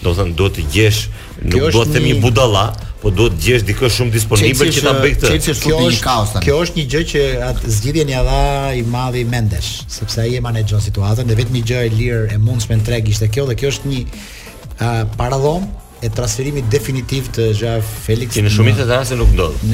Do të thotë duhet të gjesh, nuk duhet të themi budalla, po duhet të gjesh dikë shumë disponibël që ta bëjë këtë. Chelsea është shumë në kaos tani. Kjo është një gjë që atë zgjidhjen ia dha i madhi Mendes, sepse ai e menaxhon situatën dhe vetëm një gjë e lirë e mundshme në treg ishte kjo dhe kjo është një uh, paradhomë e transferimit definitiv të Joao Felix. Që në shumicën e rasteve nuk ndodh.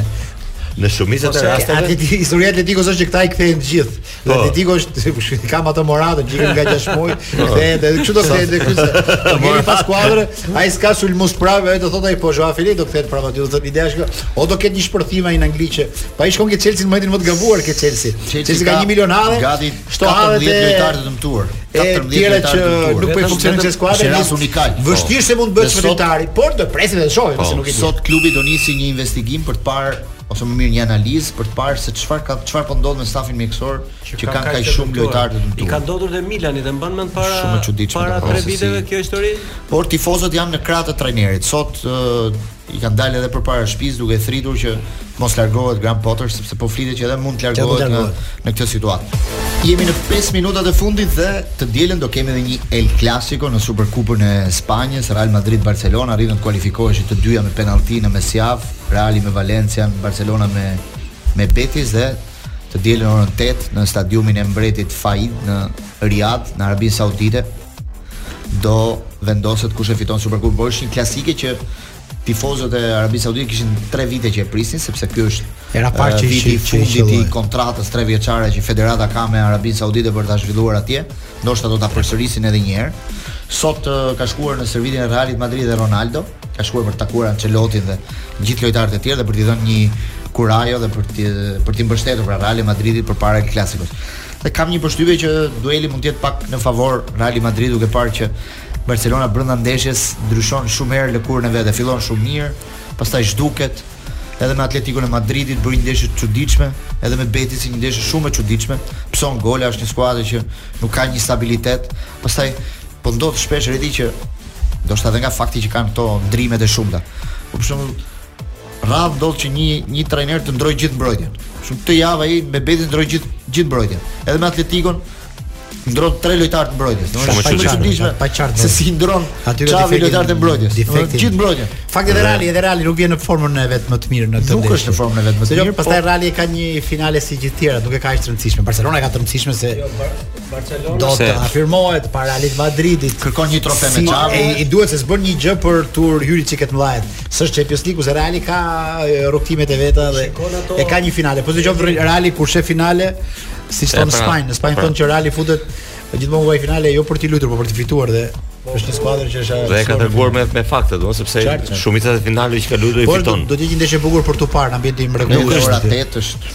Në shumicën e rasteve. Atë historia e Atletikos është që këta i kthejnë të gjithë. Po. Atletico është ka ato Morata që nga 6 muaj, kthehet edhe kështu do të kthehet ky se. Do kemi pa skuadër, ai s'ka sulmues prapë, ai do thotë ai po Joao Felix do kthehet prapë aty, do thotë ideja është kjo. O do ketë një shpërthim ai në Angli që pa i shkon ke Chelsea në momentin më të gabuar ke Chelsea. Chelsea ka 1 milion halle. Gati 14 lojtarë të dëmtuar. 14 lojtarë të dëmtuar. Nuk po i funksionon si skuadër. Është unikal. Po. Vështirë se mund të bëhet çfarë por do presim të shohim po, se nuk i sot klubi do nisë një investigim për të parë ose më mirë një analizë për të parë se çfarë ka çfarë po ndodh me stafin mjekësor që, që kanë kaq shumë lojtarë të dëmtuar. I ka ndodhur te Milani e mban mend para shumë çuditshme para tre viteve si... kjo histori. Por tifozët janë në krah të trajnerit. Sot uh, i kanë dalë edhe përpara shtëpisë duke thritur që mos largohet Graham Potter sepse po flitet që edhe mund të largohet në, në këtë situatë. Jemi në 5 minutat e fundit dhe të dielën do kemi edhe një El Clasico në Superkupën e Spanjës, Real Madrid-Barcelona, arritën të kualifikoheshin të dyja me penallti në mesjavë Reali me Valencian, Barcelona me me Betis dhe të dielën orën 8 në stadiumin e mbretit Fahd në Riyadh, në Arabinë Saudite do vendoset kush e fiton Superkupën, por është një klasike që tifozët e Arabisë Saudite kishin 3 vite që e prisnin sepse ky është hera e parë që viti i fundit i kontratës 3 vjeçare që federata ka me Arabinë Saudite për ta zhvilluar atje, ndoshta do ta përsërisin edhe një herë. Sot ka shkuar në stërvitjen e Realit Madrid dhe Ronaldo. ka shkuar për të takuar Ancelottin dhe gjithë lojtarët e tjerë dhe për t'i dhënë një kurajo dhe për të për ta mbështetur pra Real Madridin përpara El Clasico. Dhe kam një përshtypje që dueli mund të jetë pak në favor Real Madrid duke parë që Barcelona brenda ndeshjes ndryshon shumë herë lëkurën e vet, fillon shumë mirë, pastaj zhduket edhe me Atleticon e Madridit bëri një ndeshje të çuditshme, edhe me Betisin një ndeshje shumë e çuditshme. Pëson gola është një skuadër që nuk ka një stabilitet, Pastaj po ndodh shpesh Redi që ndoshta dhe nga fakti që ka në këto ndrimet e shumta. Po për shembull rrallë ndodh që një një trajner të ndrojë gjithë mbrojtjen. Shumë, këtë javë ai me Betisin ndroi gjithë gjithë mbrojtjen. Edhe me Atletikon ndron tre lojtarë të mbrojtjes. Shumë e çuditshme. E paqartë. Se si ndron aty Xavi lojtarët e mbrojtjes. Defekti gjithë mbrojtja. Fakti dhe Reali, edhe Reali nuk vjen në formën e vet më të mirë në këtë. Nuk është në formën e vet më të mirë. Pastaj po- Reali ka një finale si gjithë tjerat, nuk e ka kaq të rëndësishme. Barcelona ka të rëndësishme se jo, Barcelona do të afirmohet para Real Madridit. Kërkon një trofe si, me Xavi. I, I duhet se s'bën një gjë për t'u hyrë çik te mëdhajt. S'është Champions League, se Reali ka rrugëtimet e veta dhe e ka një finale. Po dëgjoj Reali kur shef finale, si thon pra, Spanjë, në Spanjë pra. thon që Reali futet gjithmonë në finale jo për të luajtur, por për të fituar dhe po, është një skuadër që është dhe ka treguar me me fakte, sepse shumica e finaleve që ka luajtur i po, fiton. Do të jetë një ndeshje e bukur për tu parë, ambient i mrekullueshëm. Ora 8 është.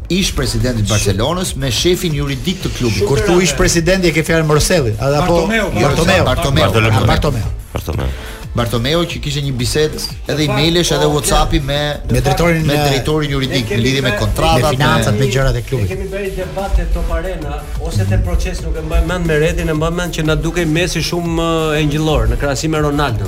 ish president i Barcelonës me shefin juridik të klubit. Kur thua ish president e ke fjalën Rosell, a apo Bartomeu, jo, Bartomeu, Bartomeu, Bartomeu, Bartomeu. Bartomeu. Bartomeu që kishte një bisedë edhe emailesh edhe WhatsAppi me me drejtorin me drejtorin juridik në lidhje me kontratat, me financat, me gjërat e klubit. Ne kemi bërë debate te Top Arena ose te Procesi nuk e mbaj mend me Redin, e mbaj mend që na dukej Messi shumë eh, engjëllor në krahasim me Ronaldo.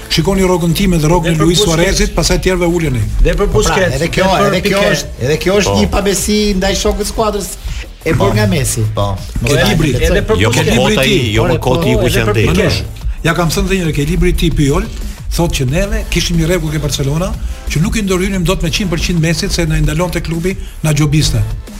Shikoni rrogën time dhe rrogën e Luis Suarezit, pastaj të tjerëve uleni. Dhe për, po pra, Busquets, edhe kjo, edhe kjo është, edhe kjo është po. një pabesi ndaj shokut të skuadrës e bën po. nga Messi. Po. Ke libri, edhe për jo, Busquets, jo kota i, jo më koti i Guqendit. Ja kam thënë një herë ke libri i tij Puyol, thotë që neve kishim një rregull ke Barcelona që nuk i ndërhynim dot me 100% Messit se na ndalonte klubi na gjobiste.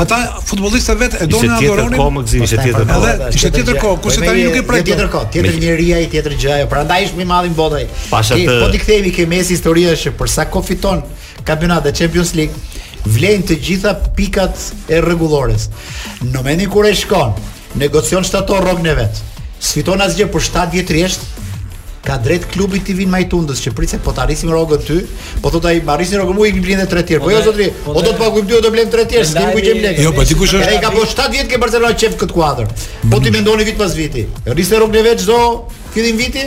Ata futbollistët vetë e donin adhuronin. Ishte tjetër kohë më gzi, ishte tjetër kohë. Edhe ishte tjetër kohë, kurse tani nuk e prek. Tjetër kohë, tjetër njeri ai, tjetër gjë ajo. Prandaj është më i madhi në botë. Pasha të po t'i kthehemi ke Messi historia është që për sa kohë fiton kampionat e Champions League, vlejnë të gjitha pikat e rregullores. Në momentin kur ai shkon, Negocion shtator rrogën e vet. Sfiton asgjë për 7 vjet rresht. Ka drejt klubi t'i vijë në majë të hundës që prit se po ta rrisim rrogën ty, po thotë ai ma rrisni rrogën mua e blini edhe 3 tjerë. Po, po jo zotri, po, po do të pagojmë ty, do blem 3 tjerë, s'kem ku gjejmë lekë. Jo, po dikush është. Ai ka po 7 vjet ke Barcelona çe ftë kët skuadër. Po t'i mendoni vit pas viti. Rriste rrogën e vet çdo fillim viti,